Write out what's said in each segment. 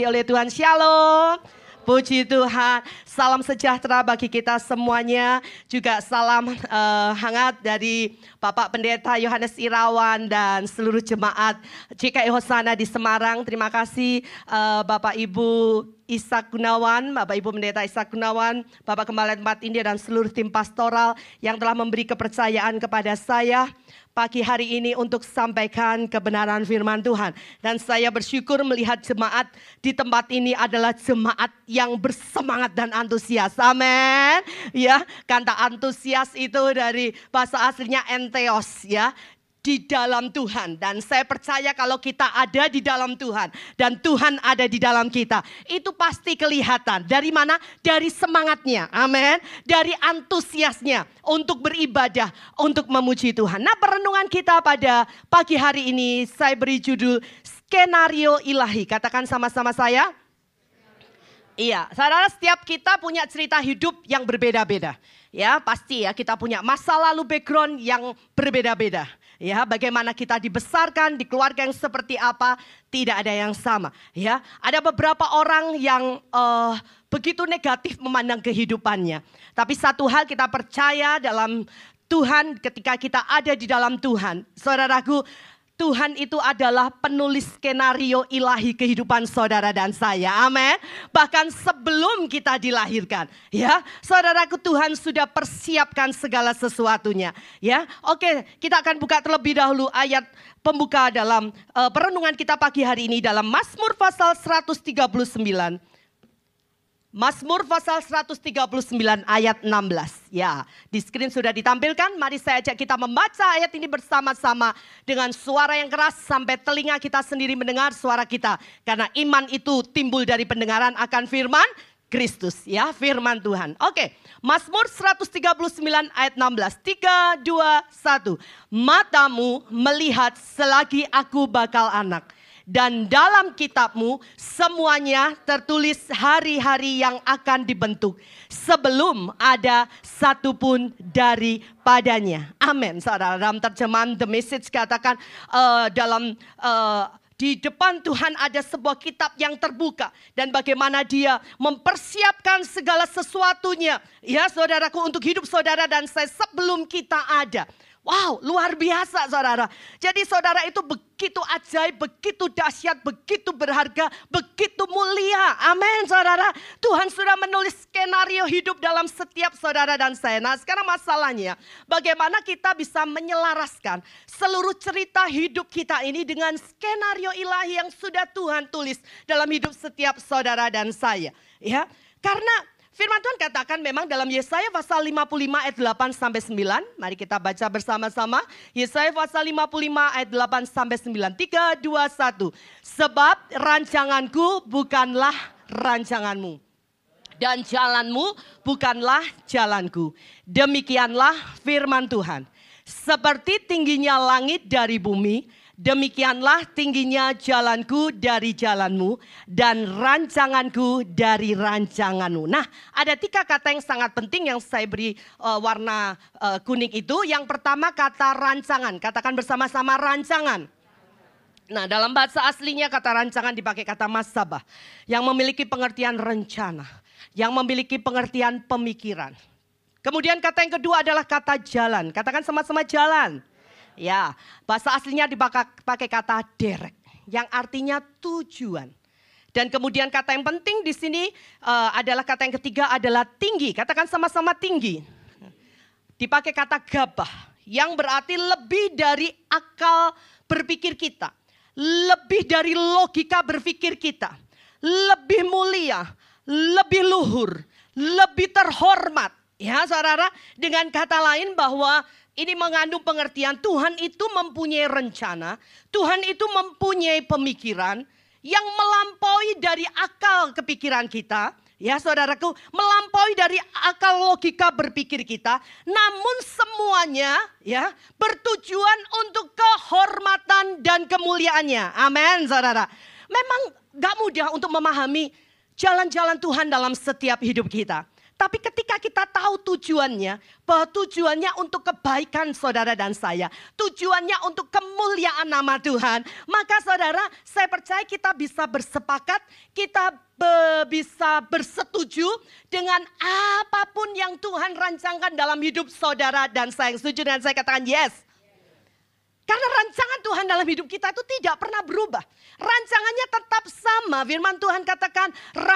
oleh Tuhan. Shalom. Puji Tuhan, salam sejahtera bagi kita semuanya. Juga salam uh, hangat dari Bapak Pendeta Yohanes Irawan dan seluruh jemaat JKI Hosana di Semarang. Terima kasih uh, Bapak Ibu Ishak Gunawan, Bapak Ibu Pendeta Ishak Gunawan, Bapak Kembali Tempat India dan seluruh tim pastoral yang telah memberi kepercayaan kepada saya pagi hari ini untuk sampaikan kebenaran firman Tuhan. Dan saya bersyukur melihat jemaat di tempat ini adalah jemaat yang bersemangat dan antusias. Amin. Ya, kata antusias itu dari bahasa aslinya enteos ya di dalam Tuhan. Dan saya percaya kalau kita ada di dalam Tuhan dan Tuhan ada di dalam kita itu pasti kelihatan. Dari mana? Dari semangatnya. Amin dari antusiasnya untuk beribadah untuk memuji Tuhan. Nah perenungan kita pada pagi hari ini saya beri judul skenario ilahi. Katakan sama-sama saya. Iya, saudara setiap kita punya cerita hidup yang berbeda-beda. Ya, pasti ya kita punya masa lalu background yang berbeda-beda. Ya, bagaimana kita dibesarkan di keluarga yang seperti apa, tidak ada yang sama. Ya, ada beberapa orang yang uh, begitu negatif memandang kehidupannya. Tapi satu hal kita percaya dalam Tuhan ketika kita ada di dalam Tuhan. Saudaraku, Tuhan itu adalah penulis skenario ilahi kehidupan saudara dan saya. Amin. Bahkan sebelum kita dilahirkan, ya. Saudaraku Tuhan sudah persiapkan segala sesuatunya, ya. Oke, kita akan buka terlebih dahulu ayat pembuka dalam uh, perenungan kita pagi hari ini dalam Mazmur pasal 139. Mazmur pasal 139 ayat 16. Ya, di screen sudah ditampilkan. Mari saya ajak kita membaca ayat ini bersama-sama dengan suara yang keras sampai telinga kita sendiri mendengar suara kita. Karena iman itu timbul dari pendengaran akan firman Kristus ya, firman Tuhan. Oke, Mazmur 139 ayat 16. 3 2 1. Matamu melihat selagi aku bakal anak dan dalam kitabmu semuanya tertulis hari-hari yang akan dibentuk sebelum ada satupun daripadanya. Amin. Saudara dalam terjemahan The Message katakan uh, dalam uh, di depan Tuhan ada sebuah kitab yang terbuka dan bagaimana dia mempersiapkan segala sesuatunya ya saudaraku untuk hidup saudara dan saya sebelum kita ada. Wow, luar biasa saudara. Jadi saudara itu begitu ajaib, begitu dahsyat, begitu berharga, begitu mulia. Amin saudara. Tuhan sudah menulis skenario hidup dalam setiap saudara dan saya. Nah sekarang masalahnya bagaimana kita bisa menyelaraskan seluruh cerita hidup kita ini dengan skenario ilahi yang sudah Tuhan tulis dalam hidup setiap saudara dan saya. Ya, karena Firman Tuhan katakan memang dalam Yesaya pasal 55 ayat 8 sampai 9. Mari kita baca bersama-sama. Yesaya pasal 55 ayat 8 sampai 9. 3, 2, 1. Sebab rancanganku bukanlah rancanganmu. Dan jalanmu bukanlah jalanku. Demikianlah firman Tuhan. Seperti tingginya langit dari bumi, Demikianlah tingginya jalanku dari jalanmu dan rancanganku dari rancanganmu. Nah, ada tiga kata yang sangat penting yang saya beri uh, warna uh, kuning itu. Yang pertama kata rancangan. Katakan bersama-sama rancangan. Nah, dalam bahasa aslinya kata rancangan dipakai kata masabah yang memiliki pengertian rencana, yang memiliki pengertian pemikiran. Kemudian kata yang kedua adalah kata jalan. Katakan sama-sama jalan. Ya, bahasa aslinya dipakai kata derek yang artinya tujuan. Dan kemudian kata yang penting di sini uh, adalah kata yang ketiga adalah tinggi. Katakan sama-sama tinggi. Dipakai kata gabah yang berarti lebih dari akal berpikir kita. Lebih dari logika berpikir kita. Lebih mulia, lebih luhur, lebih terhormat. Ya saudara, dengan kata lain bahwa ini mengandung pengertian Tuhan itu mempunyai rencana, Tuhan itu mempunyai pemikiran yang melampaui dari akal kepikiran kita. Ya saudaraku, melampaui dari akal logika berpikir kita. Namun semuanya ya bertujuan untuk kehormatan dan kemuliaannya. Amin saudara. Memang gak mudah untuk memahami jalan-jalan Tuhan dalam setiap hidup kita. Tapi ketika kita tahu tujuannya, bahwa tujuannya untuk kebaikan saudara dan saya, tujuannya untuk kemuliaan nama Tuhan, maka saudara, saya percaya kita bisa bersepakat, kita be bisa bersetuju dengan apa pun yang Tuhan rancangkan dalam hidup saudara dan saya. Setuju dengan saya katakan yes. Karena rancangan Tuhan dalam hidup kita itu tidak pernah berubah. Rancangannya tetap sama. Firman Tuhan katakan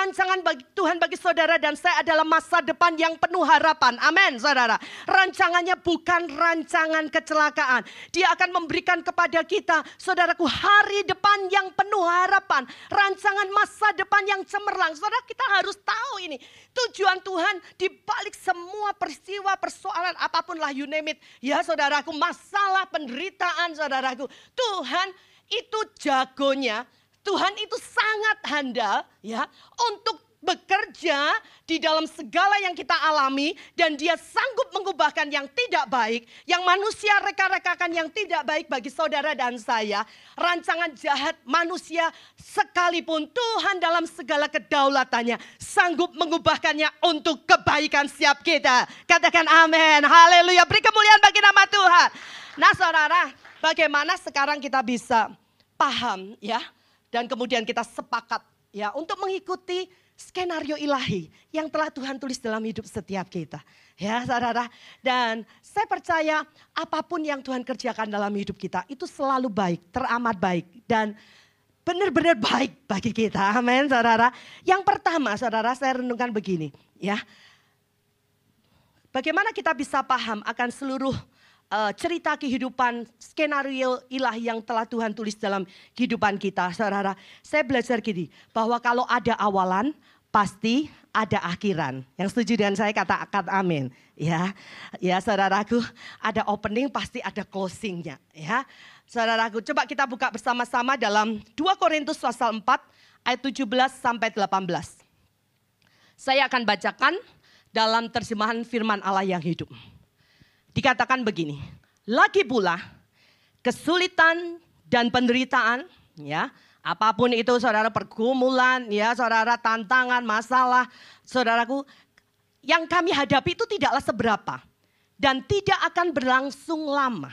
rancangan bagi Tuhan bagi saudara dan saya adalah masa depan yang penuh harapan. Amin saudara. Rancangannya bukan rancangan kecelakaan. Dia akan memberikan kepada kita saudaraku hari depan yang penuh harapan. Rancangan masa depan yang cemerlang. Saudara kita harus tahu ini. Tujuan Tuhan di balik semua peristiwa persoalan apa pun lah you name it. Ya saudaraku masalah penderitaan saudaraku. Tuhan itu jagonya, Tuhan itu sangat handal ya untuk bekerja di dalam segala yang kita alami dan dia sanggup mengubahkan yang tidak baik, yang manusia reka-rekakan yang tidak baik bagi saudara dan saya, rancangan jahat manusia sekalipun Tuhan dalam segala kedaulatannya sanggup mengubahkannya untuk kebaikan siap kita. Katakan amin. Haleluya. Beri kemuliaan bagi nama Tuhan. Nah, Saudara, bagaimana sekarang kita bisa paham ya dan kemudian kita sepakat ya untuk mengikuti skenario ilahi yang telah Tuhan tulis dalam hidup setiap kita. Ya saudara, dan saya percaya apa pun yang Tuhan kerjakan dalam hidup kita itu selalu baik, teramat baik. Dan benar-benar baik bagi kita, amin saudara. Yang pertama saudara saya renungkan begini ya. Bagaimana kita bisa paham akan seluruh uh, cerita kehidupan skenario ilahi yang telah Tuhan tulis dalam kehidupan kita. Saudara, saya belajar gini, bahwa kalau ada awalan, pasti ada akhiran. Yang setuju dengan saya kata akad amin. Ya, ya saudaraku, ada opening pasti ada closingnya. Ya, saudaraku, coba kita buka bersama-sama dalam 2 Korintus pasal 4 ayat 17 sampai 18. Saya akan bacakan dalam terjemahan firman Allah yang hidup dikatakan begini. Lagi pula kesulitan dan penderitaan ya apa pun itu saudara pergumulan ya saudara tantangan masalah saudaraku yang kami hadapi itu tidaklah seberapa dan tidak akan berlangsung lama.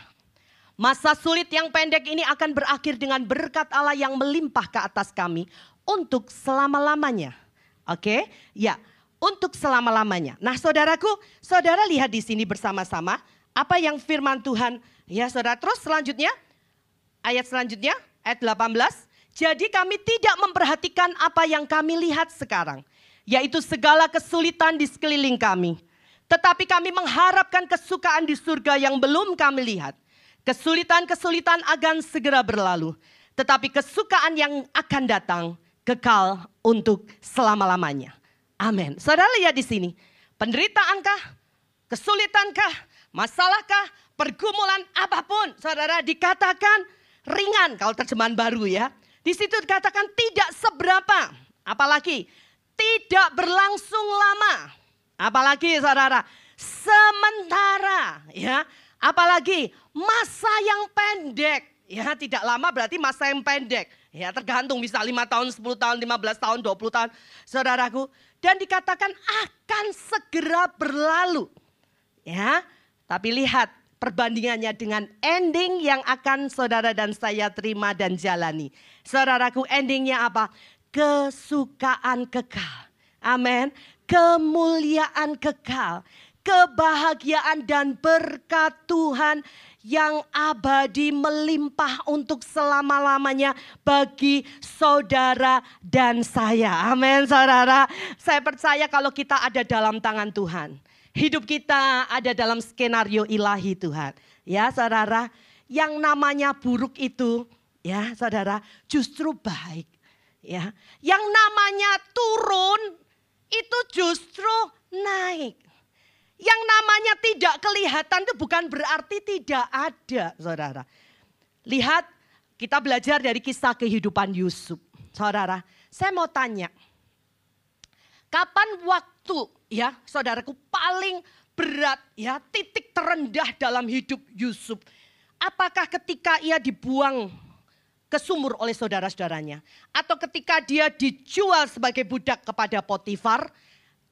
Masa sulit yang pendek ini akan berakhir dengan berkat Allah yang melimpah ke atas kami untuk selama-lamanya. Oke? Ya, untuk selama-lamanya. Nah, saudaraku, saudara lihat di sini bersama-sama apa yang firman Tuhan. Ya saudara, terus selanjutnya, ayat selanjutnya, ayat 18. Jadi kami tidak memperhatikan apa yang kami lihat sekarang. Yaitu segala kesulitan di sekeliling kami. Tetapi kami mengharapkan kesukaan di surga yang belum kami lihat. Kesulitan-kesulitan akan segera berlalu. Tetapi kesukaan yang akan datang kekal untuk selama-lamanya. Amin. Saudara lihat di sini. Penderitaankah? Kesulitankah? Masalahkah? Pergumulan apa pun. Saudara dikatakan ringan kalau terjemahan baru ya. Di situ dikatakan tidak seberapa. Apalagi tidak berlangsung lama. Apalagi saudara sementara ya. Apalagi masa yang pendek. Ya tidak lama berarti masa yang pendek. Ya tergantung bisa 5 tahun, 10 tahun, 15 tahun, 20 tahun. Saudaraku. Dan dikatakan akan segera berlalu. Ya, tapi lihat perbandingannya dengan ending yang akan saudara dan saya terima dan jalani. Saudaraku endingnya apa? Kesukaan kekal. Amin. Kemuliaan kekal. Kebahagiaan dan berkat Tuhan yang abadi melimpah untuk selama-lamanya bagi saudara dan saya. Amin saudara. Saya percaya kalau kita ada dalam tangan Tuhan Hidup kita ada dalam skenario ilahi Tuhan. Ya saudara, yang namanya buruk itu ya saudara justru baik. Ya, yang namanya turun itu justru naik. Yang namanya tidak kelihatan itu bukan berarti tidak ada, saudara. Lihat, kita belajar dari kisah kehidupan Yusuf. Saudara, saya mau tanya, kapan waktu ya saudaraku paling berat ya titik terendah dalam hidup Yusuf. Apakah ketika ia dibuang ke sumur oleh saudara-saudaranya atau ketika dia dijual sebagai budak kepada Potifar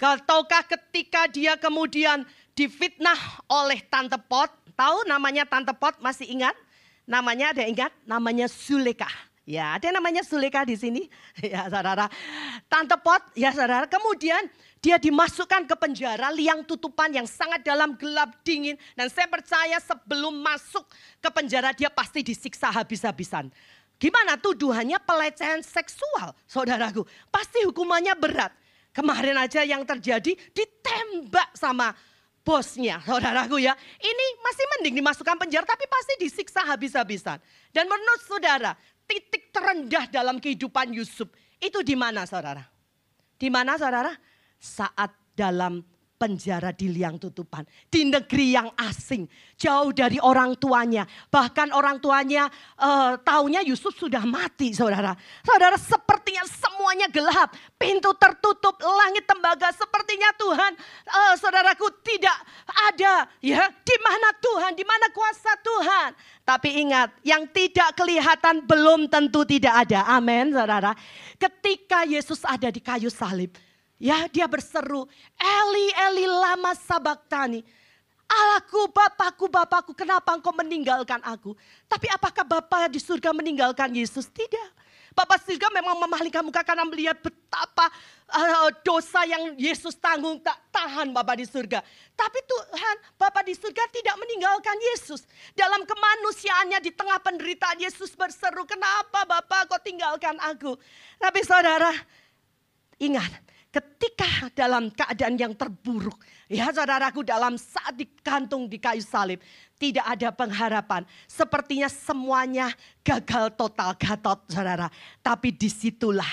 Tahukah ketika dia kemudian difitnah oleh Tante Pot. Tahu namanya Tante Pot masih ingat? Namanya ada ingat? Namanya Suleka. Ya, ada namanya Suleka di sini. Ya, saudara. Tante Pot, ya saudara. Kemudian dia dimasukkan ke penjara liang tutupan yang sangat dalam gelap dingin. Dan saya percaya sebelum masuk ke penjara dia pasti disiksa habis-habisan. Gimana tuduhannya pelecehan seksual, saudaraku. Pasti hukumannya berat. Kemarin aja yang terjadi ditembak sama bosnya, saudaraku ya. Ini masih mending dimasukkan penjara tapi pasti disiksa habis-habisan. Dan menurut saudara, titik terendah dalam kehidupan Yusuf itu di mana saudara? Di mana saudara? Saat dalam penjara di liang tutupan. Di negeri yang asing. Jauh dari orang tuanya. Bahkan orang tuanya uh, taunya Yusuf sudah mati saudara. Saudara sepertinya semuanya gelap. Pintu tertutup, langit tembaga. Sepertinya Tuhan uh, saudaraku tidak ada. ya Di mana Tuhan, di mana kuasa Tuhan. Tapi ingat, yang tidak kelihatan belum tentu tidak ada. Amin, saudara. Ketika Yesus ada di kayu salib, Ya dia berseru, Eli, Eli lama sabaktani. Allahku, Bapakku, Bapakku, kenapa engkau meninggalkan aku? Tapi apakah Bapak di surga meninggalkan Yesus? Tidak. Bapak surga memang memalingkan muka karena melihat betapa uh, dosa yang Yesus tanggung tak tahan Bapak di surga. Tapi Tuhan, Bapak di surga tidak meninggalkan Yesus. Dalam kemanusiaannya di tengah penderitaan Yesus berseru, kenapa Bapak kau tinggalkan aku? Tapi saudara, ingat, ketika dalam keadaan yang terburuk, ya saudaraku dalam saat dikantung di kayu salib, tidak ada pengharapan. Sepertinya semuanya gagal total, gatot saudara. Tapi di situlah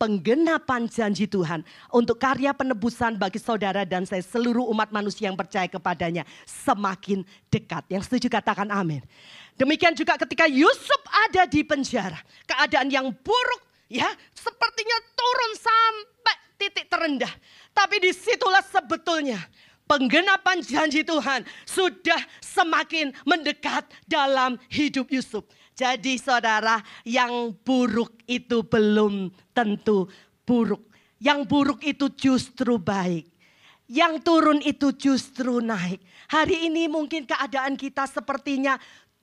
penggenapan janji Tuhan untuk karya penebusan bagi saudara dan saya seluruh umat manusia yang percaya kepadanya semakin dekat. Yang setuju katakan amin. Demikian juga ketika Yusuf ada di penjara, keadaan yang buruk ya sepertinya turun sampai titik terendah. Tapi di situlah sebetulnya penggenapan janji Tuhan sudah semakin mendekat dalam hidup Yusuf. Jadi saudara yang buruk itu belum tentu buruk. Yang buruk itu justru baik. Yang turun itu justru naik. Hari ini mungkin keadaan kita sepertinya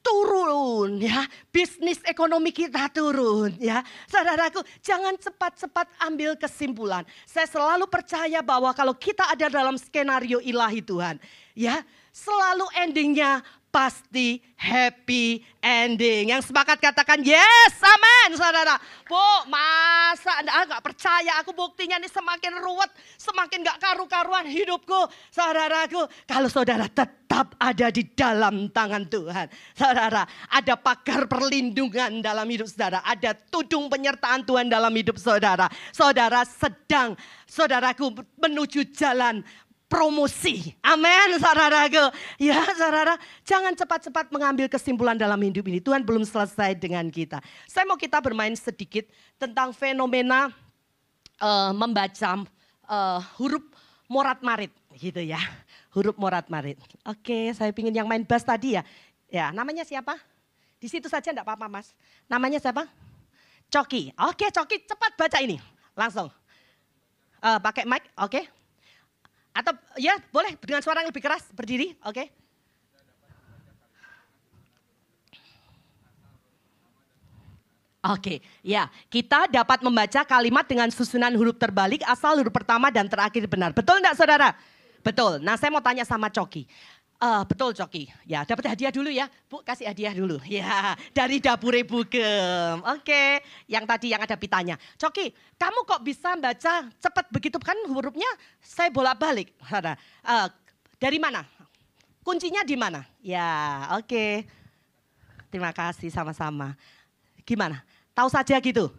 turun ya. Bisnis ekonomi kita turun ya. Saudaraku, jangan cepat-cepat ambil kesimpulan. Saya selalu percaya bahwa kalau kita ada dalam skenario ilahi Tuhan, ya, selalu endingnya pasti happy ending. Yang sepakat katakan yes, amin saudara. Bu, masa anda nggak percaya aku buktinya ini semakin ruwet, semakin nggak karu-karuan hidupku. Saudaraku, kalau saudara tetap ada di dalam tangan Tuhan. Saudara, ada pagar perlindungan dalam hidup saudara. Ada tudung penyertaan Tuhan dalam hidup saudara. Saudara sedang, saudaraku menuju jalan promosi. Amin, saudaraku. Ya, saudara, jangan cepat-cepat mengambil kesimpulan dalam hidup ini. Tuhan belum selesai dengan kita. Saya mau kita bermain sedikit tentang fenomena uh, membaca uh, huruf morat marit, gitu ya. Huruf morat marit. Oke, saya ingin yang main bass tadi ya. Ya, namanya siapa? Di situ saja enggak apa-apa, Mas. Namanya siapa? Coki. Oke, Coki, cepat baca ini. Langsung. Uh, pakai mic, oke. Atau ya boleh dengan suara yang lebih keras berdiri, oke? Okay? Oke, okay, ya kita dapat membaca kalimat dengan susunan huruf terbalik asal huruf pertama dan terakhir benar. Betul enggak saudara? Betul. Nah saya mau tanya sama Coki. Uh, betul Coki, ya dapat hadiah dulu ya, Bu kasih hadiah dulu, ya dari dapur Ibu. Oke, yang tadi yang ada pitanya. Coki, kamu kok bisa baca cepat begitu kan hurufnya? Saya bolak balik. Uh, dari mana? Kuncinya di mana? Ya, oke. Okay. Terima kasih sama-sama. Gimana? Tahu saja gitu?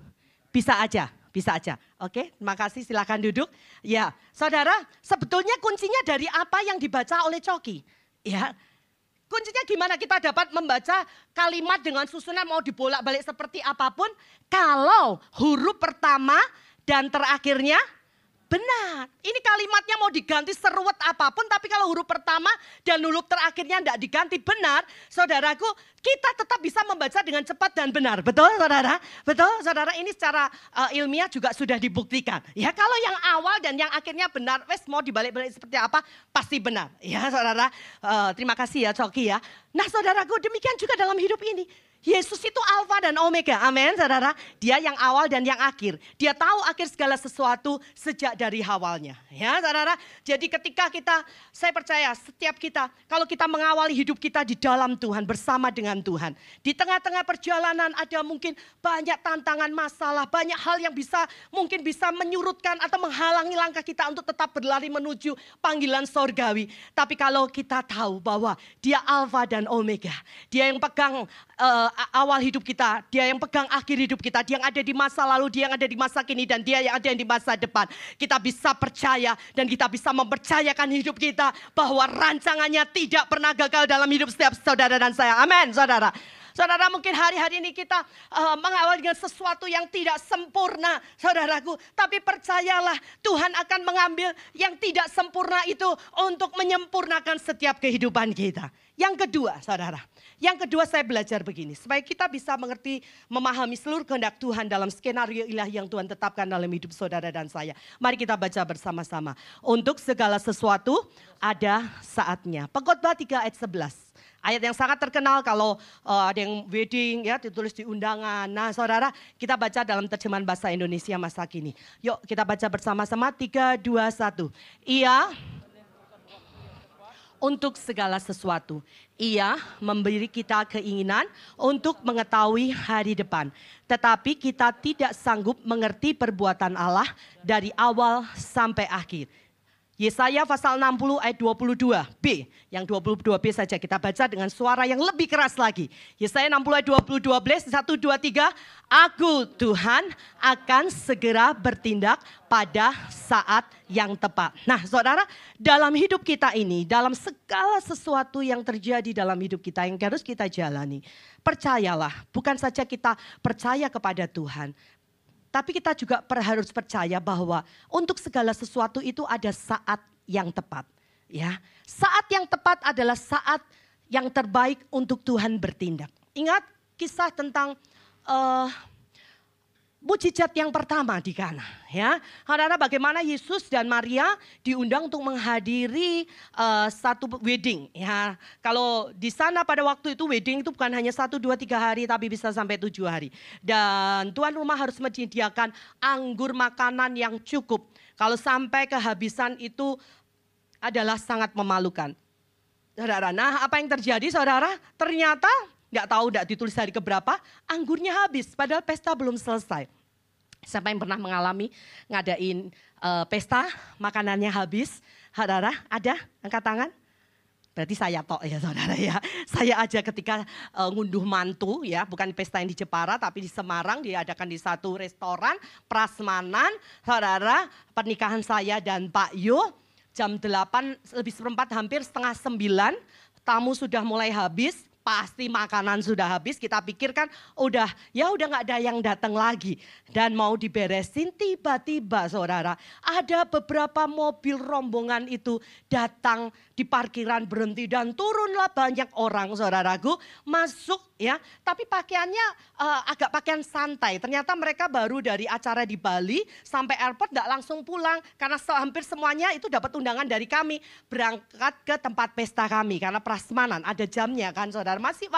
Bisa aja, bisa aja. Oke, terima kasih. Silakan duduk. Ya, saudara, sebetulnya kuncinya dari apa yang dibaca oleh Coki? Ya, kuncinya gimana kita dapat membaca kalimat dengan susunan mau dibolak-balik seperti apa pun kalau huruf pertama dan terakhirnya benar. Ini kalimatnya mau diganti seruat apa pun, tapi kalau huruf pertama dan huruf terakhirnya tidak diganti benar, saudaraku, kita tetap bisa membaca dengan cepat dan benar. Betul, saudara? Betul, saudara. Ini secara uh, ilmiah juga sudah dibuktikan. Ya, kalau yang awal dan yang akhirnya benar, wes mau dibalik-balik seperti apa, pasti benar. Ya, saudara. Uh, terima kasih ya, Coki ya. Nah, saudaraku, demikian juga dalam hidup ini. Yesus itu alfa dan omega, amin saudara. Dia yang awal dan yang akhir. Dia tahu akhir segala sesuatu sejak dari awalnya. Ya saudara, jadi ketika kita, saya percaya setiap kita, kalau kita mengawali hidup kita di dalam Tuhan, bersama dengan Tuhan. Di tengah-tengah perjalanan ada mungkin banyak tantangan masalah, banyak hal yang bisa mungkin bisa menyurutkan atau menghalangi langkah kita untuk tetap berlari menuju panggilan sorgawi. Tapi kalau kita tahu bahwa dia alfa dan omega, dia yang pegang uh, awal hidup kita, dia yang pegang akhir hidup kita, dia yang ada di masa lalu, dia yang ada di masa kini, dan dia yang ada di masa depan. Kita bisa percaya dan kita bisa mempercayakan hidup kita bahwa rancangannya tidak pernah gagal dalam hidup setiap saudara dan saya. Amin, saudara. Saudara mungkin hari-hari ini kita uh, mengawal dengan sesuatu yang tidak sempurna, saudaraku. Tapi percayalah Tuhan akan mengambil yang tidak sempurna itu untuk menyempurnakan setiap kehidupan kita. Yang kedua, saudara. Yang kedua saya belajar begini. Supaya kita bisa mengerti, memahami seluruh kehendak Tuhan dalam skenario ilahi yang Tuhan tetapkan dalam hidup saudara dan saya. Mari kita baca bersama-sama. Untuk segala sesuatu ada saatnya. Pengkhotbah 3 ayat 11. Ayat yang sangat terkenal kalau uh, ada yang wedding ya ditulis di undangan. Nah saudara kita baca dalam terjemahan bahasa Indonesia masa kini. Yuk kita baca bersama-sama 3, 2, 1. Ia untuk segala sesuatu. Ia memberi kita keinginan untuk mengetahui hari depan. Tetapi kita tidak sanggup mengerti perbuatan Allah dari awal sampai akhir. Yesaya pasal 60 ayat 22b. Yang 22b saja kita baca dengan suara yang lebih keras lagi. Yesaya 60 ayat 22b, 1, 2, 3. Aku Tuhan akan segera bertindak pada saat yang tepat. Nah saudara, dalam hidup kita ini, dalam segala sesuatu yang terjadi dalam hidup kita yang harus kita jalani. Percayalah, bukan saja kita percaya kepada Tuhan, tapi kita juga harus percaya bahwa untuk segala sesuatu itu ada saat yang tepat. Ya, saat yang tepat adalah saat yang terbaik untuk Tuhan bertindak. Ingat kisah tentang uh, mujizat yang pertama di Kana ya. Karena bagaimana Yesus dan Maria diundang untuk menghadiri uh, satu wedding ya. Kalau di sana pada waktu itu wedding itu bukan hanya satu dua tiga hari tapi bisa sampai tujuh hari. Dan tuan rumah harus menyediakan anggur makanan yang cukup. Kalau sampai kehabisan itu adalah sangat memalukan. Saudara, nah apa yang terjadi saudara? Ternyata nggak tahu nggak ditulis hari keberapa, anggurnya habis padahal pesta belum selesai. Siapa yang pernah mengalami ngadain uh, pesta, makanannya habis, saudara ada angkat tangan? Berarti saya tok ya saudara ya. Saya aja ketika uh, ngunduh mantu ya, bukan pesta yang di Jepara tapi di Semarang diadakan di satu restoran prasmanan. Saudara, pernikahan saya dan Pak Yu jam 8 lebih seperempat hampir setengah 9 tamu sudah mulai habis pasti makanan sudah habis, kita pikirkan udah ya udah nggak ada yang datang lagi. Dan mau diberesin tiba-tiba saudara ada beberapa mobil rombongan itu datang di parkiran berhenti dan turunlah banyak orang saudaraku masuk ya. Tapi pakaiannya uh, agak pakaian santai. Ternyata mereka baru dari acara di Bali sampai airport nggak langsung pulang karena hampir semuanya itu dapat undangan dari kami. Berangkat ke tempat pesta kami karena prasmanan ada jamnya kan saudara masih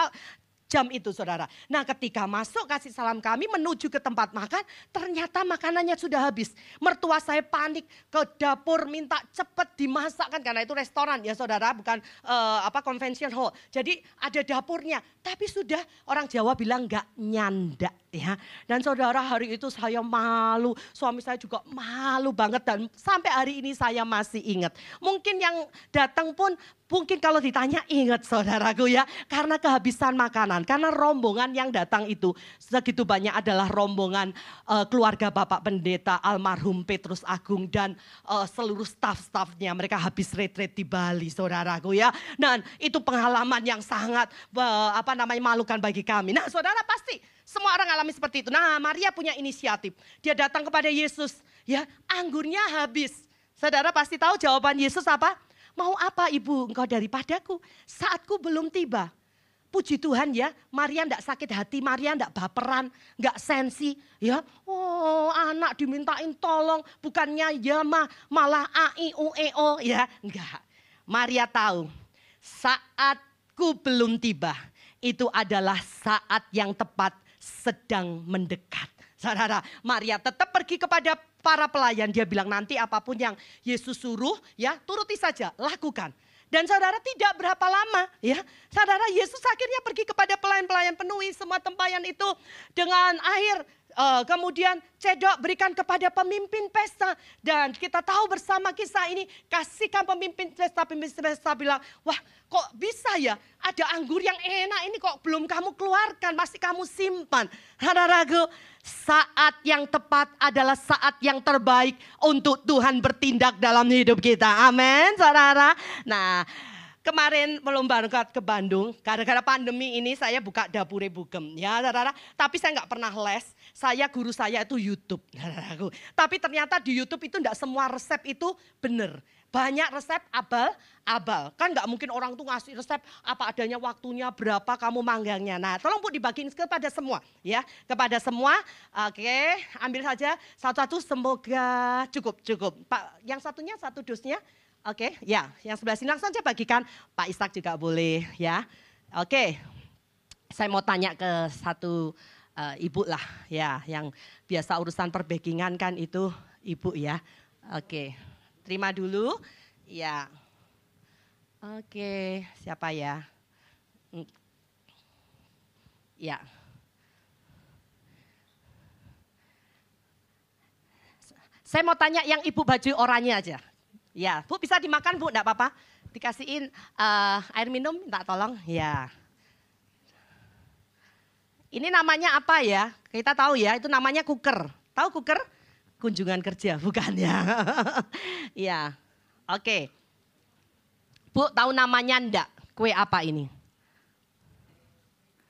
jam itu saudara. Nah ketika masuk kasih salam kami menuju ke tempat makan, ternyata makanannya sudah habis. Mertua saya panik ke dapur minta cepet dimasakkan karena itu restoran ya saudara, bukan uh, apa convention hall. Jadi ada dapurnya, tapi sudah orang Jawa bilang nggak nyanda ya. Dan saudara hari itu saya malu, suami saya juga malu banget dan sampai hari ini saya masih ingat. Mungkin yang datang pun Mungkin kalau ditanya ingat saudaraku ya, karena kehabisan makanan, karena rombongan yang datang itu segitu banyak adalah rombongan uh, keluarga Bapak Pendeta almarhum Petrus Agung dan uh, seluruh staf-stafnya. Mereka habis retret di Bali saudaraku ya. Dan itu pengalaman yang sangat uh, apa namanya malukan bagi kami. Nah saudara pasti Semua orang alami seperti itu. Nah, Maria punya inisiatif. Dia datang kepada Yesus, ya, anggurnya habis. Saudara pasti tahu jawaban Yesus apa? Mau apa ibu engkau daripadaku? Saatku belum tiba. Puji Tuhan ya, Maria ndak sakit hati, Maria ndak baperan, nggak sensi, ya. Oh, anak dimintain tolong, bukannya ya mah malah a i u e o ya, enggak. Maria tahu saatku belum tiba. Itu adalah saat yang tepat sedang mendekat. Saudara, Maria tetap pergi kepada para pelayan. Dia bilang nanti apa pun yang Yesus suruh ya turuti saja, lakukan. Dan saudara tidak berapa lama ya. Saudara Yesus akhirnya pergi kepada pelayan-pelayan penuhi semua tempayan itu dengan air. Uh, kemudian cedok berikan kepada pemimpin pesta. Dan kita tahu bersama kisah ini kasihkan pemimpin pesta. Pemimpin pesta bilang wah kok bisa ya ada anggur yang enak ini kok belum kamu keluarkan masih kamu simpan. Saudaraku saat yang tepat adalah saat yang terbaik untuk Tuhan bertindak dalam hidup kita. Amin, saudara. Nah, kemarin belum berangkat ke Bandung, gara-gara pandemi ini saya buka dapur bugem ya saudara. Tapi saya nggak pernah les, saya guru saya itu YouTube. Tapi ternyata di YouTube itu enggak semua resep itu benar. Banyak resep abal, abal. Kan nggak mungkin orang tuh ngasih resep apa adanya waktunya, berapa kamu manggangnya. Nah tolong Bu dibagiin kepada semua ya. Kepada semua, oke ambil saja satu-satu semoga cukup, cukup. Pak yang satunya satu dosnya Oke, ya, yang sebelah sini langsung saja bagikan. Pak Ishak juga boleh, ya. Oke, saya mau tanya ke satu uh, ibu lah, ya, yang biasa urusan perbakingan kan itu ibu ya. Oke, terima dulu, ya. Oke, siapa ya? Hmm. Ya. Saya mau tanya yang ibu baju oranye aja. Ya, Bu bisa dimakan Bu, enggak apa-apa. Dikasihin uh, air minum, minta tolong. Ya. Ini namanya apa ya? Kita tahu ya, itu namanya kuker. Tahu kuker? Kunjungan kerja, bukan ya? ya, oke. Okay. Bu, tahu namanya enggak? Kue apa ini?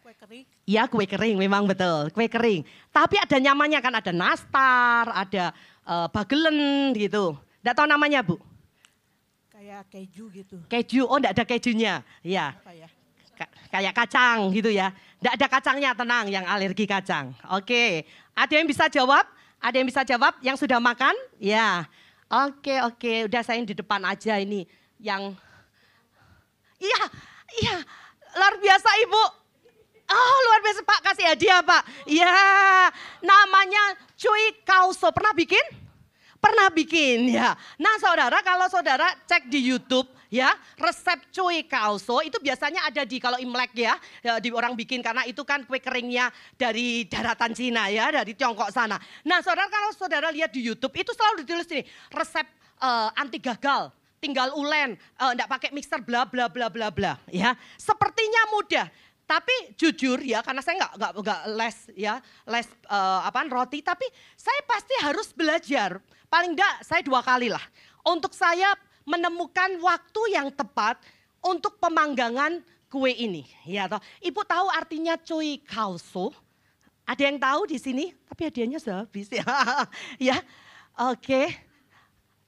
Kue kering. Iya, kue kering memang betul, kue kering. Tapi ada nyamannya kan, ada nastar, ada uh, bagelen gitu. Enggak tahu namanya, Bu? kayak keju gitu. Keju, oh enggak ada kejunya. Iya. ya? kayak kacang gitu ya. Enggak ada kacangnya, tenang yang alergi kacang. Oke, ada yang bisa jawab? Ada yang bisa jawab yang sudah makan? Ya. Oke, oke, udah saya di depan aja ini yang Iya, iya, luar biasa Ibu. Oh luar biasa Pak, kasih hadiah Pak. Iya, namanya cuy kauso. Pernah bikin? Pernah bikin ya. Nah saudara kalau saudara cek di YouTube ya resep cuy kauso itu biasanya ada di kalau Imlek ya, ya di orang bikin karena itu kan kue keringnya dari daratan Cina ya dari Tiongkok sana. Nah saudara kalau saudara lihat di YouTube itu selalu ditulis ini resep uh, anti gagal tinggal ulen, enggak uh, pakai mixer bla bla bla bla bla ya. Sepertinya mudah. Tapi jujur ya, karena saya nggak nggak nggak les ya, les uh, apaan roti, tapi saya pasti harus belajar paling enggak saya dua kali lah. Untuk saya menemukan waktu yang tepat untuk pemanggangan kue ini. Ya toh. Ibu tahu artinya cuy kauso? Ada yang tahu di sini? Tapi hadiahnya sudah habis ya. ya, oke.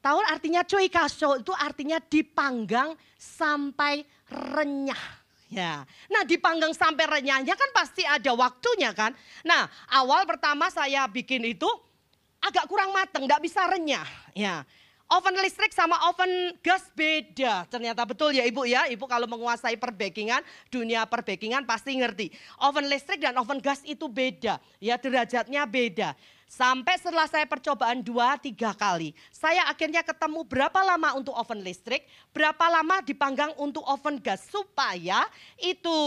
Tahu artinya cuy kauso itu artinya dipanggang sampai renyah. Ya. Nah dipanggang sampai renyahnya kan pasti ada waktunya kan. Nah awal pertama saya bikin itu agak kurang mateng, nggak bisa renyah. Ya. Oven listrik sama oven gas beda. Ternyata betul ya Ibu ya. Ibu kalau menguasai perbakingan, dunia perbakingan pasti ngerti. Oven listrik dan oven gas itu beda. Ya derajatnya beda. Sampai setelah saya percobaan dua tiga kali, saya akhirnya ketemu berapa lama untuk oven listrik, berapa lama dipanggang untuk oven gas supaya itu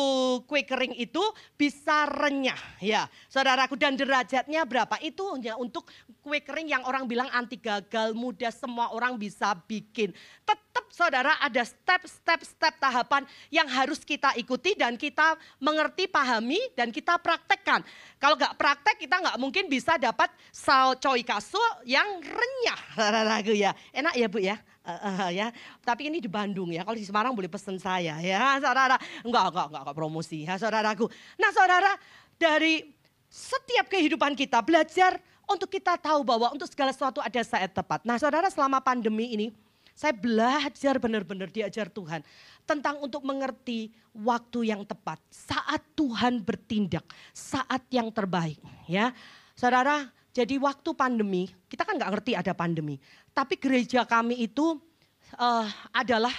kue kering itu bisa renyah ya. Saudaraku dan derajatnya berapa? Itu hanya untuk kue kering yang orang bilang anti gagal, mudah semua orang bisa bikin. Tetap saudara ada step-step-step tahapan yang harus kita ikuti dan kita mengerti, pahami dan kita praktekkan. Kalau nggak praktek kita nggak mungkin bisa dapat sao coy kasu yang renyah. Saudaraku ya. Enak ya Bu ya? Uh, uh, ya. Tapi ini di Bandung ya. Kalau di Semarang boleh pesen saya ya, saudara. Enggak, enggak, enggak, enggak promosi ya, saudaraku. Nah, saudara, dari setiap kehidupan kita belajar untuk kita tahu bahwa untuk segala sesuatu ada saat tepat. Nah saudara selama pandemi ini saya belajar benar-benar diajar Tuhan tentang untuk mengerti waktu yang tepat, saat Tuhan bertindak, saat yang terbaik, ya. Saudara, jadi waktu pandemi, kita kan nggak ngerti ada pandemi, tapi gereja kami itu uh, adalah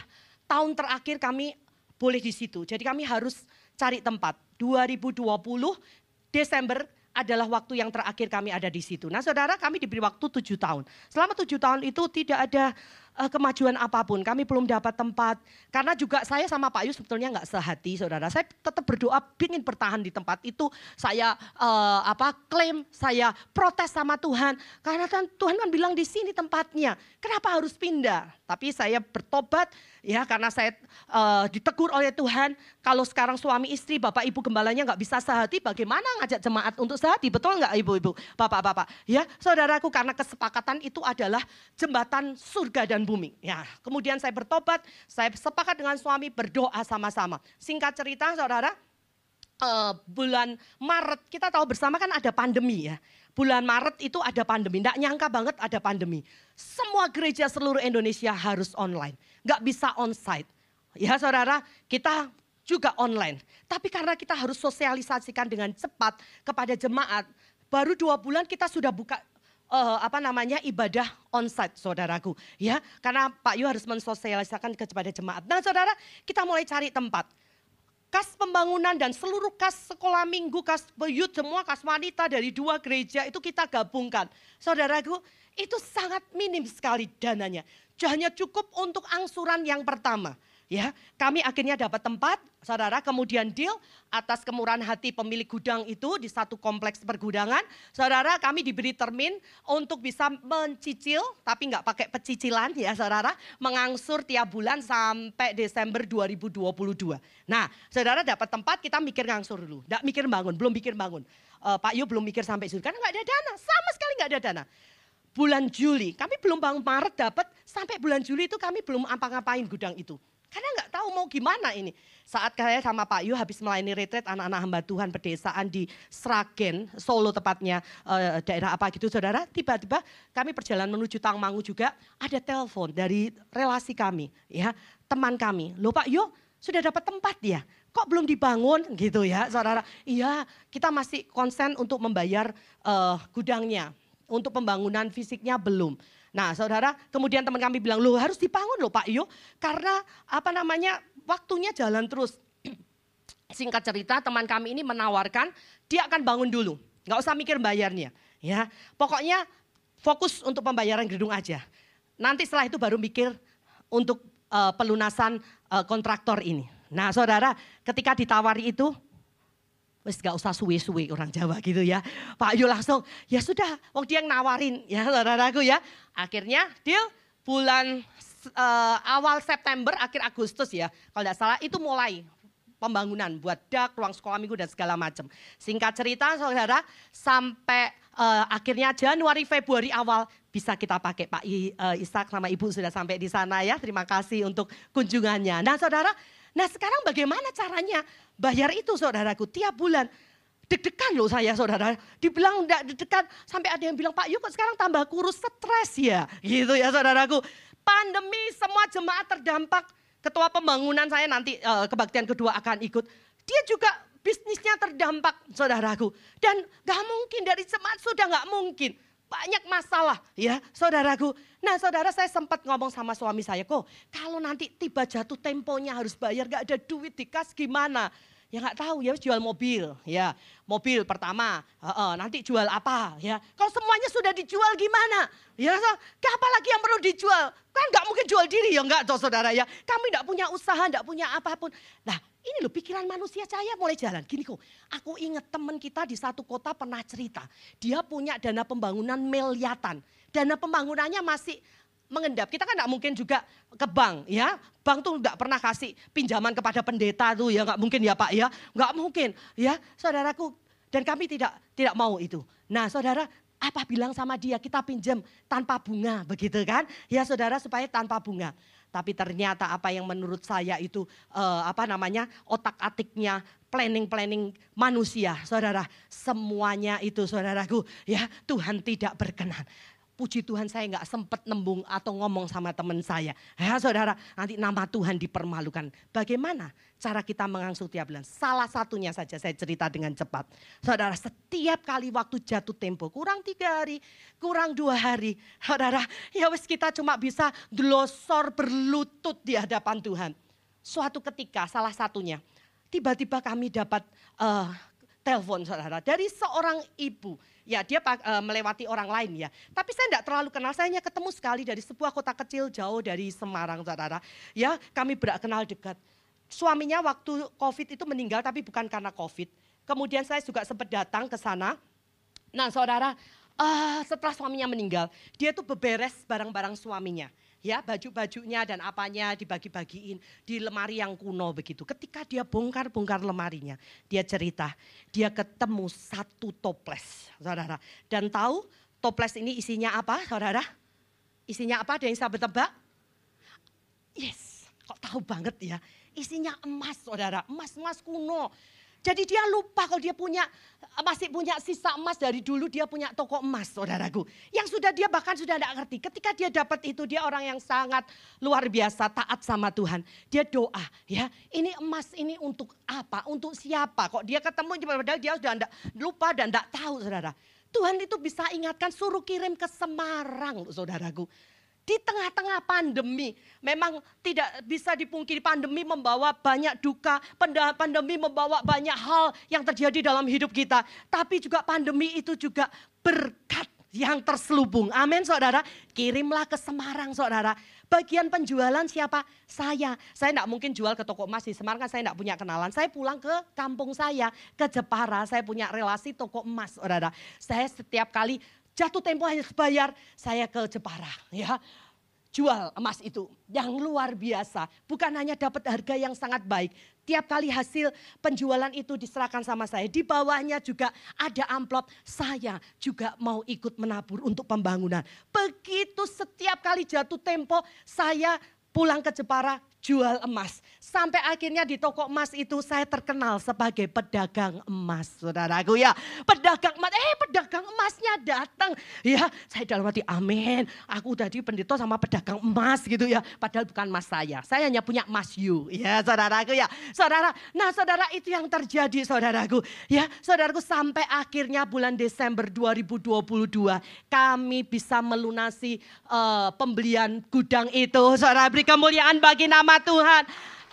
tahun terakhir kami boleh di situ. Jadi kami harus cari tempat. 2020 Desember adalah waktu yang terakhir kami ada di situ. Nah saudara kami diberi waktu tujuh tahun. Selama tujuh tahun itu tidak ada uh, kemajuan apa pun. Kami belum dapat tempat. Karena juga saya sama Pak Yu sebetulnya nggak sehati, saudara. Saya tetap berdoa ingin bertahan di tempat itu. Saya uh, apa klaim, saya protes sama Tuhan. Karena kan Tuhan kan bilang di sini tempatnya. Kenapa harus pindah? Tapi saya bertobat ya karena saya uh, ditegur oleh Tuhan. Kalau sekarang suami istri, bapak ibu gembalanya nggak bisa sehati, bagaimana ngajak jemaat untuk sehati? Betul nggak ibu-ibu, bapak-bapak? Ya, saudaraku karena kesepakatan itu adalah jembatan surga dan bumi. Ya, kemudian saya bertobat, saya sepakat dengan suami berdoa sama-sama. Singkat cerita, saudara, uh, bulan Maret kita tahu bersama kan ada pandemi ya. Bulan Maret itu ada pandemi, tidak nyangka banget ada pandemi. Semua gereja seluruh Indonesia harus online, nggak bisa onsite. Ya saudara, kita juga online. Tapi karena kita harus sosialisasikan dengan cepat kepada jemaat, baru dua bulan kita sudah buka uh, apa namanya ibadah onsite saudaraku ya karena Pak Yu harus mensosialisasikan kepada jemaat. Nah saudara kita mulai cari tempat. Kas pembangunan dan seluruh kas sekolah minggu, kas beyut, semua kas wanita dari dua gereja itu kita gabungkan. Saudaraku, itu sangat minim sekali dananya. Hanya cukup untuk angsuran yang pertama. Ya, kami akhirnya dapat tempat, saudara, kemudian deal atas kemurahan hati pemilik gudang itu di satu kompleks pergudangan. Saudara, kami diberi termin untuk bisa mencicil, tapi nggak pakai pecicilan ya saudara, mengangsur tiap bulan sampai Desember 2022. Nah, saudara dapat tempat, kita mikir ngangsur dulu. Nggak mikir bangun, belum mikir bangun. Uh, Pak Yu belum mikir sampai situ, karena nggak ada dana, sama sekali nggak ada dana bulan Juli. Kami belum bangun Maret dapat, sampai bulan Juli itu kami belum apa-ngapain gudang itu. Karena nggak tahu mau gimana ini. Saat saya sama Pak Yu habis melayani retret anak-anak hamba Tuhan pedesaan di Sragen, Solo tepatnya uh, daerah apa gitu saudara. Tiba-tiba kami perjalanan menuju Tangmangu juga ada telepon dari relasi kami ya teman kami. Loh Pak Yu sudah dapat tempat ya? Kok belum dibangun gitu ya saudara? Iya kita masih konsen untuk membayar uh, gudangnya. Untuk pembangunan fisiknya belum. Nah saudara, kemudian teman kami bilang, loh harus dibangun loh Pak Iyo. Karena apa namanya, waktunya jalan terus. Singkat cerita, teman kami ini menawarkan, dia akan bangun dulu. Nggak usah mikir bayarnya. ya Pokoknya fokus untuk pembayaran gedung aja. Nanti setelah itu baru mikir untuk uh, pelunasan uh, kontraktor ini. Nah saudara, ketika ditawari itu, wis gak usah suwe-suwe orang Jawa gitu ya. Pak Yu langsung, ya sudah, waktu dia yang nawarin ya saudaraku ya. Akhirnya deal bulan uh, awal September, akhir Agustus ya. Kalau tidak salah itu mulai pembangunan buat dak, ruang sekolah minggu dan segala macam. Singkat cerita saudara, sampai uh, akhirnya Januari, Februari awal bisa kita pakai Pak uh, Ishak sama Ibu sudah sampai di sana ya. Terima kasih untuk kunjungannya. Nah saudara, Nah sekarang bagaimana caranya bayar itu saudaraku tiap bulan. Deg-degan loh saya saudara. Dibilang enggak deg-degan sampai ada yang bilang Pak yuk sekarang tambah kurus stres ya. Gitu ya saudaraku. Pandemi semua jemaat terdampak. Ketua pembangunan saya nanti uh, kebaktian kedua akan ikut. Dia juga bisnisnya terdampak saudaraku. Dan gak mungkin dari jemaat sudah gak mungkin banyak masalah. Ya saudaraku. Nah saudara saya sempat ngomong sama suami saya kok kalau nanti tiba jatuh temponya harus bayar gak ada duit dikas gimana. Ya nggak tahu. Ya jual mobil. Ya mobil pertama. Uh, uh, nanti jual apa? Ya kalau semuanya sudah dijual gimana? Ya so, apa lagi yang perlu dijual? Kan nggak mungkin jual diri. Ya nggak saudara ya. Kami nggak punya usaha nggak punya apa pun. Nah ini loh pikiran manusia saya mulai jalan. Gini kok, aku ingat teman kita di satu kota pernah cerita. Dia punya dana pembangunan miliatan. Dana pembangunannya masih mengendap. Kita kan nggak mungkin juga ke bank ya. Bank tuh nggak pernah kasih pinjaman kepada pendeta tuh ya nggak mungkin ya Pak ya. Nggak mungkin ya saudaraku. Dan kami tidak tidak mau itu. Nah saudara Apa bilang sama dia kita pinjam tanpa bunga begitu kan? Ya saudara supaya tanpa bunga. Tapi ternyata apa yang menurut saya itu uh, apa namanya otak-atiknya planning-planning manusia, saudara. Semuanya itu saudaraku ya Tuhan tidak berkenan puji Tuhan saya nggak sempat nembung atau ngomong sama teman saya. Ya saudara, nanti nama Tuhan dipermalukan. Bagaimana cara kita mengangsur tiap bulan? Salah satunya saja saya cerita dengan cepat. Saudara, setiap kali waktu jatuh tempo, kurang tiga hari, kurang dua hari. Saudara, ya wes kita cuma bisa glosor berlutut di hadapan Tuhan. Suatu ketika salah satunya, tiba-tiba kami dapat uh, telepon saudara dari seorang ibu ya dia uh, melewati orang lain ya. Tapi saya tidak terlalu kenal, saya hanya ketemu sekali dari sebuah kota kecil jauh dari Semarang saudara. Ya kami kenal dekat. Suaminya waktu COVID itu meninggal tapi bukan karena COVID. Kemudian saya juga sempat datang ke sana. Nah saudara, uh, setelah suaminya meninggal, dia tuh beberes barang-barang suaminya ya baju-bajunya dan apanya dibagi-bagiin di lemari yang kuno begitu. Ketika dia bongkar-bongkar lemarinya, dia cerita, dia ketemu satu toples, saudara. Dan tahu toples ini isinya apa, saudara? Isinya apa? Ada yang bisa bertebak? Yes, kok tahu banget ya. Isinya emas, saudara. Emas-emas kuno. Jadi dia lupa kalau dia punya masih punya sisa emas dari dulu dia punya toko emas saudaraku. Yang sudah dia bahkan sudah tidak ngerti. Ketika dia dapat itu dia orang yang sangat luar biasa taat sama Tuhan. Dia doa ya ini emas ini untuk apa? Untuk siapa? Kok dia ketemu padahal dia sudah tidak lupa dan tidak tahu saudara. Tuhan itu bisa ingatkan suruh kirim ke Semarang saudaraku di tengah-tengah pandemi. Memang tidak bisa dipungkiri pandemi membawa banyak duka, pandemi membawa banyak hal yang terjadi dalam hidup kita. Tapi juga pandemi itu juga berkat yang terselubung. Amin saudara. Kirimlah ke Semarang saudara. Bagian penjualan siapa? Saya. Saya tidak mungkin jual ke toko emas di Semarang kan saya tidak punya kenalan. Saya pulang ke kampung saya, ke Jepara. Saya punya relasi toko emas saudara. Saya setiap kali jatuh tempo hanya bayar, saya ke Jepara. Ya, jual emas itu yang luar biasa. Bukan hanya dapat harga yang sangat baik. Tiap kali hasil penjualan itu diserahkan sama saya. Di bawahnya juga ada amplop. Saya juga mau ikut menabur untuk pembangunan. Begitu setiap kali jatuh tempo saya pulang ke Jepara jual emas. Sampai akhirnya di toko emas itu saya terkenal sebagai pedagang emas, saudaraku ya. Pedagang emas, eh pedagang emasnya datang. Ya, saya dalam hati amin. Aku tadi pendeta sama pedagang emas gitu ya. Padahal bukan emas saya. Saya hanya punya emas you. Ya, saudaraku ya. Saudara, nah saudara itu yang terjadi saudaraku. Ya, saudaraku sampai akhirnya bulan Desember 2022 kami bisa melunasi uh, pembelian gudang itu. Saudara kemuliaan bagi nama Tuhan.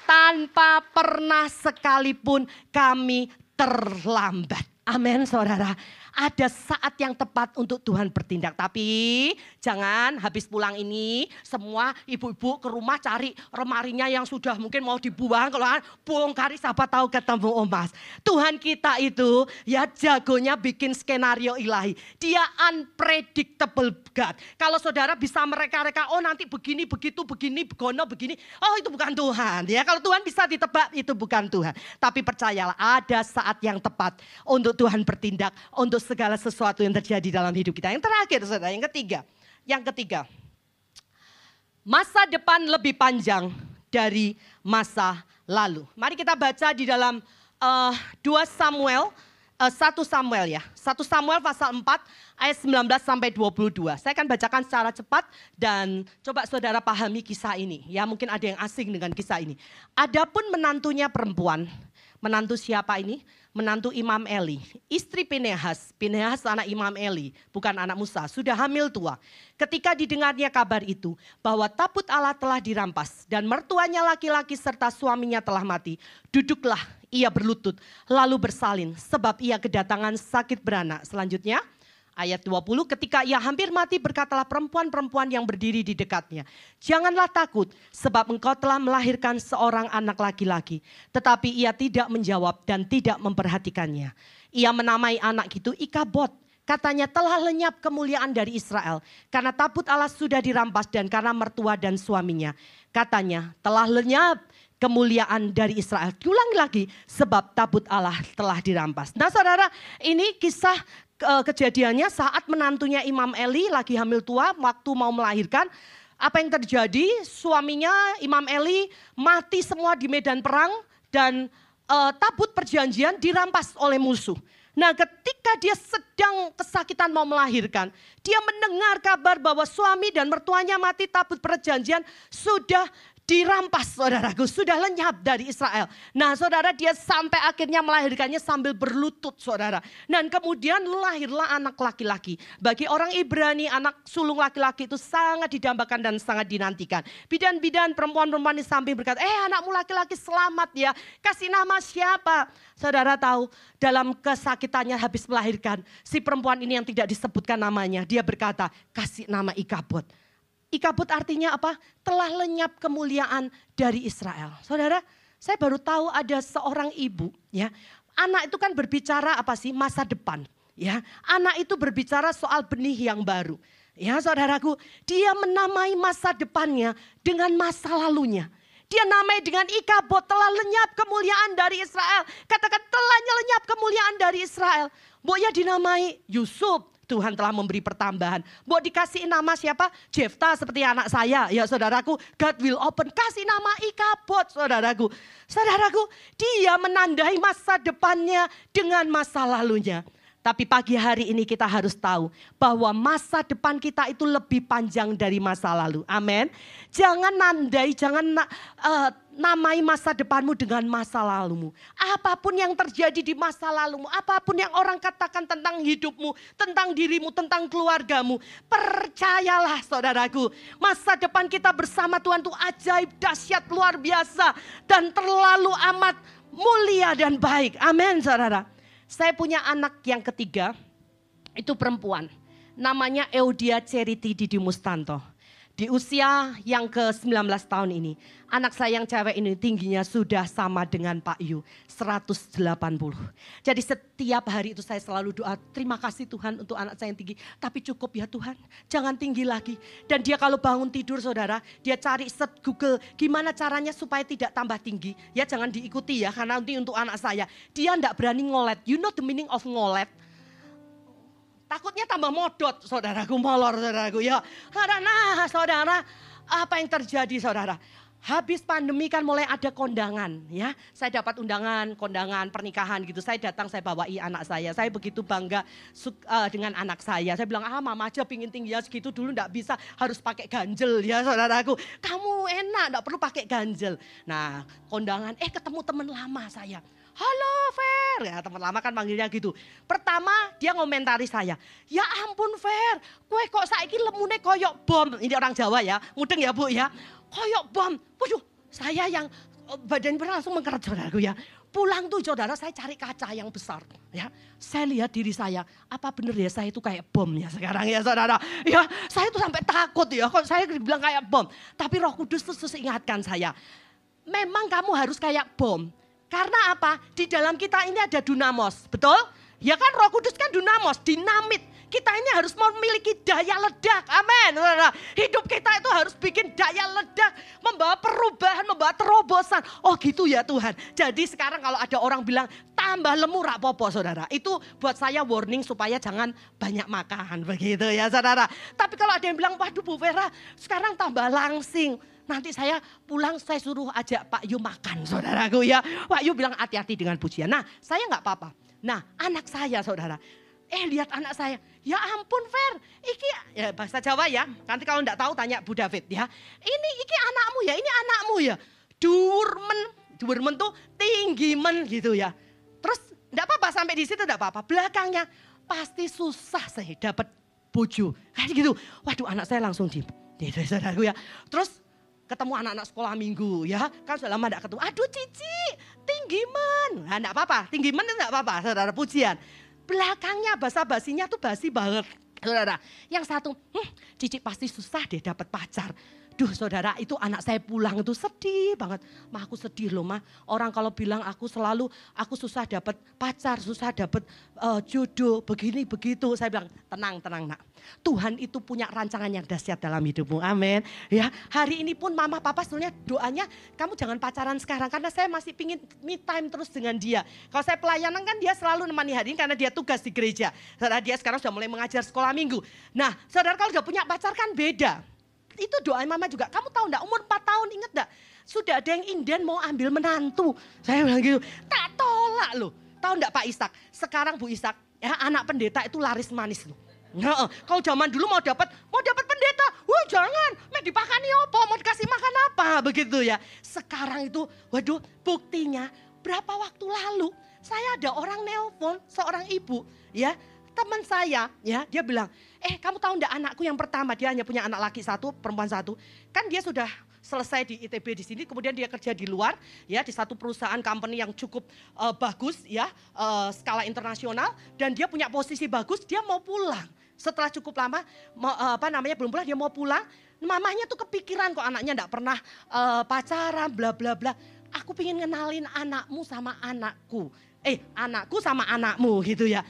Tanpa pernah sekalipun kami terlambat. Amin saudara ada saat yang tepat untuk Tuhan bertindak. Tapi jangan habis pulang ini semua ibu-ibu ke rumah cari remarinya yang sudah mungkin mau dibuang. Kalau bongkari siapa tahu ketemu emas. Tuhan kita itu ya jagonya bikin skenario ilahi. Dia unpredictable God. Kalau saudara bisa mereka-reka, oh nanti begini, begitu, begini, begono, begini. Oh itu bukan Tuhan. Ya kalau Tuhan bisa ditebak itu bukan Tuhan. Tapi percayalah ada saat yang tepat untuk Tuhan bertindak. Untuk segala sesuatu yang terjadi dalam hidup kita. Yang terakhir, saudara, yang ketiga. Yang ketiga, masa depan lebih panjang dari masa lalu. Mari kita baca di dalam uh, eh, 2 Samuel, uh, 1 Samuel ya. 1 Samuel pasal 4 ayat 19 sampai 22. Saya akan bacakan secara cepat dan coba saudara pahami kisah ini. Ya mungkin ada yang asing dengan kisah ini. Adapun menantunya perempuan, menantu siapa ini? Menantu Imam Eli. Istri Pinehas, Pinehas anak Imam Eli, bukan anak Musa, sudah hamil tua. Ketika didengarnya kabar itu, bahwa tabut Allah telah dirampas dan mertuanya laki-laki serta suaminya telah mati, duduklah ia berlutut, lalu bersalin, sebab ia kedatangan sakit beranak. Selanjutnya, Ayat 20, ketika ia hampir mati berkatalah perempuan-perempuan yang berdiri di dekatnya. Janganlah takut sebab engkau telah melahirkan seorang anak laki-laki. Tetapi ia tidak menjawab dan tidak memperhatikannya. Ia menamai anak itu Ikabot. Katanya telah lenyap kemuliaan dari Israel. Karena tabut Allah sudah dirampas dan karena mertua dan suaminya. Katanya telah lenyap kemuliaan dari Israel. Diulangi lagi sebab tabut Allah telah dirampas. Nah saudara ini kisah kejadiannya saat menantunya Imam Eli lagi hamil tua waktu mau melahirkan. Apa yang terjadi? Suaminya Imam Eli mati semua di medan perang dan eh, tabut perjanjian dirampas oleh musuh. Nah ketika dia sedang kesakitan mau melahirkan, dia mendengar kabar bahwa suami dan mertuanya mati tabut perjanjian sudah dirampas saudaraku, sudah lenyap dari Israel. Nah saudara dia sampai akhirnya melahirkannya sambil berlutut saudara. Dan kemudian lahirlah anak laki-laki. Bagi orang Ibrani anak sulung laki-laki itu sangat didambakan dan sangat dinantikan. Bidan-bidan perempuan-perempuan di samping berkata, eh anakmu laki-laki selamat ya. Kasih nama siapa? Saudara tahu dalam kesakitannya habis melahirkan. Si perempuan ini yang tidak disebutkan namanya. Dia berkata kasih nama Ikabot. Ikabut artinya apa? Telah lenyap kemuliaan dari Israel. Saudara, saya baru tahu ada seorang ibu ya. Anak itu kan berbicara apa sih? Masa depan. Ya, anak itu berbicara soal benih yang baru. Ya, saudaraku, dia menamai masa depannya dengan masa lalunya. Dia namai dengan Ikabot telah lenyap kemuliaan dari Israel. Katakan telah lenyap kemuliaan dari Israel. Boya dinamai Yusuf, Tuhan telah memberi pertambahan. Buat dikasih nama siapa? Jefta seperti anak saya. Ya saudaraku, God will open. Kasih nama Ikabot saudaraku. Saudaraku, dia menandai masa depannya dengan masa lalunya. Tapi pagi hari ini kita harus tahu bahwa masa depan kita itu lebih panjang dari masa lalu. Amin. Jangan nandai, jangan uh, namai masa depanmu dengan masa lalumu. Apa pun yang terjadi di masa lalumu, apa pun yang orang katakan tentang hidupmu, tentang dirimu, tentang keluargamu, percayalah saudaraku, masa depan kita bersama Tuhan itu ajaib, dahsyat, luar biasa dan terlalu amat mulia dan baik. Amin, saudara. Saya punya anak yang ketiga, itu perempuan. Namanya Eudia Ceriti Didi Mustanto. Di usia yang ke-19 tahun ini, anak saya yang cewek ini tingginya sudah sama dengan Pak Yu, 180. Jadi setiap hari itu saya selalu doa, terima kasih Tuhan untuk anak saya yang tinggi. Tapi cukup ya Tuhan, jangan tinggi lagi. Dan dia kalau bangun tidur saudara, dia cari set Google, gimana caranya supaya tidak tambah tinggi. Ya jangan diikuti ya, karena nanti untuk anak saya. Dia tidak berani ngolet. You know the meaning of ngolet? Takutnya tambah modot, saudaraku, molor, saudaraku. Ya, nah, saudara, apa yang terjadi, saudara? Habis pandemi kan mulai ada kondangan ya. Saya dapat undangan, kondangan, pernikahan gitu. Saya datang, saya bawai anak saya. Saya begitu bangga uh, dengan anak saya. Saya bilang, ah mama aja pingin tinggi ya segitu dulu enggak bisa. Harus pakai ganjel ya saudaraku. Kamu enak, enggak perlu pakai ganjel. Nah kondangan, eh ketemu teman lama saya. Halo Fer, ya teman lama kan manggilnya gitu. Pertama dia ngomentari saya, ya ampun Fer, kue kok saiki lemune koyok bom. Ini orang Jawa ya, mudeng ya bu ya. Koyok bom, waduh saya yang oh, badan pernah langsung mengkeret saudaraku ya. Pulang tuh saudara saya cari kaca yang besar ya. Saya lihat diri saya, apa benar ya saya itu kayak bom ya sekarang ya saudara. Ya saya tuh sampai takut ya, kok saya dibilang kayak bom. Tapi roh kudus terus ingatkan saya, memang kamu harus kayak bom karena apa? Di dalam kita ini ada dunamos, betul? Ya kan roh kudus kan dunamos, dinamit. Kita ini harus memiliki daya ledak, amin. Hidup kita itu harus bikin daya ledak, membawa perubahan, membawa terobosan. Oh gitu ya Tuhan. Jadi sekarang kalau ada orang bilang tambah lemur popo saudara. Itu buat saya warning supaya jangan banyak makan begitu ya saudara. Tapi kalau ada yang bilang, waduh Bu Vera sekarang tambah langsing nanti saya pulang saya suruh ajak Pak Yu makan saudaraku ya. Pak Yu bilang hati-hati dengan pujian. Nah saya nggak apa-apa. Nah anak saya saudara. Eh lihat anak saya. Ya ampun Fer. Iki ya bahasa Jawa ya. Nanti kalau nggak tahu tanya Bu David ya. Ini iki anakmu ya. Ini anakmu ya. Durmen. Durmen tuh tinggi men gitu ya. Terus nggak apa-apa sampai di situ nggak apa-apa. Belakangnya pasti susah saya dapat bojo. Kayak gitu. Waduh anak saya langsung di Gitu saudaraku ya. Terus ketemu anak-anak sekolah minggu ya. Kan sudah lama tidak ketemu. Aduh cici tinggi men. Nah enggak apa-apa. Tinggi itu enggak apa-apa saudara pujian. Belakangnya bahasa basinya tuh basi banget saudara. Yang satu hm, cici pasti susah deh dapat pacar Duh saudara itu anak saya pulang itu sedih banget. Mah aku sedih loh mah. Orang kalau bilang aku selalu aku susah dapat pacar, susah dapat uh, jodoh, begini begitu. Saya bilang tenang tenang nak. Tuhan itu punya rancangan yang dahsyat dalam hidupmu. Amin. Ya, hari ini pun mama papa sebenarnya doanya kamu jangan pacaran sekarang karena saya masih pingin me time terus dengan dia. Kalau saya pelayanan kan dia selalu nemani hari ini karena dia tugas di gereja. Saudara dia sekarang sudah mulai mengajar sekolah minggu. Nah, saudara kalau udah punya pacar kan beda itu doa mama juga. Kamu tahu enggak umur 4 tahun inget enggak? Sudah ada yang inden mau ambil menantu. Saya bilang gitu, tak tolak loh. Tahu enggak Pak Ishak? Sekarang Bu Ishak, ya anak pendeta itu laris manis loh. Kalau zaman dulu mau dapat mau dapat pendeta, wah jangan, mau dipakani apa, mau dikasih makan apa, begitu ya. Sekarang itu, waduh, buktinya berapa waktu lalu saya ada orang nelpon seorang ibu, ya teman saya ya dia bilang, eh kamu tahu enggak anakku yang pertama dia hanya punya anak laki satu, perempuan satu. Kan dia sudah selesai di ITB di sini, kemudian dia kerja di luar ya di satu perusahaan company yang cukup uh, bagus ya uh, skala internasional dan dia punya posisi bagus, dia mau pulang. Setelah cukup lama mau, uh, apa namanya belum pulang dia mau pulang, mamanya tuh kepikiran kok anaknya enggak pernah uh, pacaran bla bla bla. Aku pengen ngenalin anakmu sama anakku. Eh, anakku sama anakmu gitu ya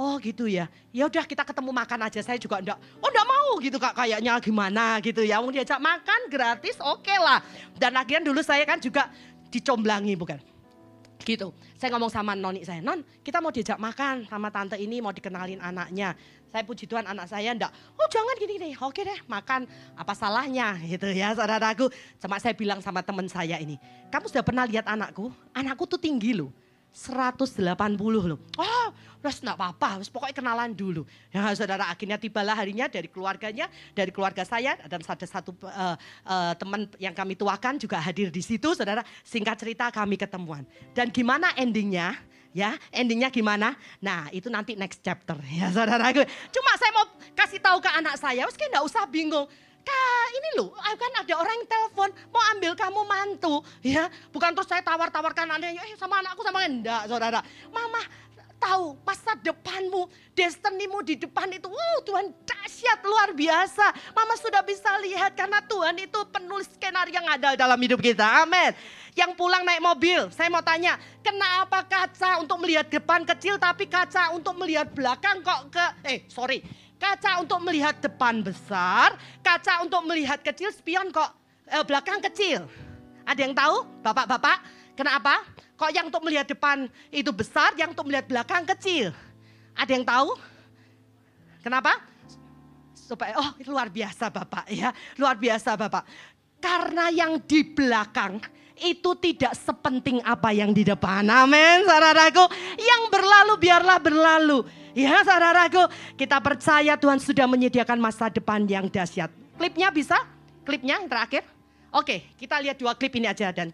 Oh gitu ya. Ya udah kita ketemu makan aja. Saya juga enggak, oh enggak mau gitu kak kayaknya gimana gitu ya. Mau diajak makan gratis oke okay lah. Dan akhirnya dulu saya kan juga dicomblangi bukan. Gitu. Saya ngomong sama noni saya, non kita mau diajak makan sama tante ini mau dikenalin anaknya. Saya puji Tuhan anak saya enggak, oh jangan gini nih, oke deh makan apa salahnya gitu ya saudaraku. Cuma saya bilang sama teman saya ini, kamu sudah pernah lihat anakku? Anakku tuh tinggi loh 180 loh. Oh, terus enggak apa-apa, pokoknya kenalan dulu. Ya saudara, akhirnya tibalah harinya dari keluarganya, dari keluarga saya, dan ada satu uh, uh, teman yang kami tuakan juga hadir di situ, saudara. Singkat cerita kami ketemuan. Dan gimana endingnya? Ya, endingnya gimana? Nah, itu nanti next chapter ya saudara. Cuma saya mau kasih tahu ke anak saya, wes enggak usah bingung. Kak, ini loh, kan ada orang yang telepon mau ambil kamu mantu, ya. Bukan terus saya tawar-tawarkan anaknya, eh sama anakku sama enggak, saudara. Mama tahu masa depanmu, destinimu di depan itu, wow Tuhan dahsyat luar biasa. Mama sudah bisa lihat karena Tuhan itu penulis skenario yang ada dalam hidup kita. Amin. Yang pulang naik mobil, saya mau tanya, kenapa kaca untuk melihat depan kecil tapi kaca untuk melihat belakang kok ke, eh sorry, Kaca untuk melihat depan besar, kaca untuk melihat kecil, spion kok eh, belakang kecil. Ada yang tahu, bapak-bapak? Kenapa? Kok yang untuk melihat depan itu besar, yang untuk melihat belakang kecil? Ada yang tahu? Kenapa? Supaya, oh luar biasa Bapak ya, luar biasa Bapak. Karena yang di belakang itu tidak sepenting apa yang di depan. Amin, saudaraku. Yang berlalu biarlah berlalu. Ya saudaraku, kita percaya Tuhan sudah menyediakan masa depan yang dahsyat. Klipnya bisa? Klipnya yang terakhir? Oke, kita lihat dua klip ini aja dan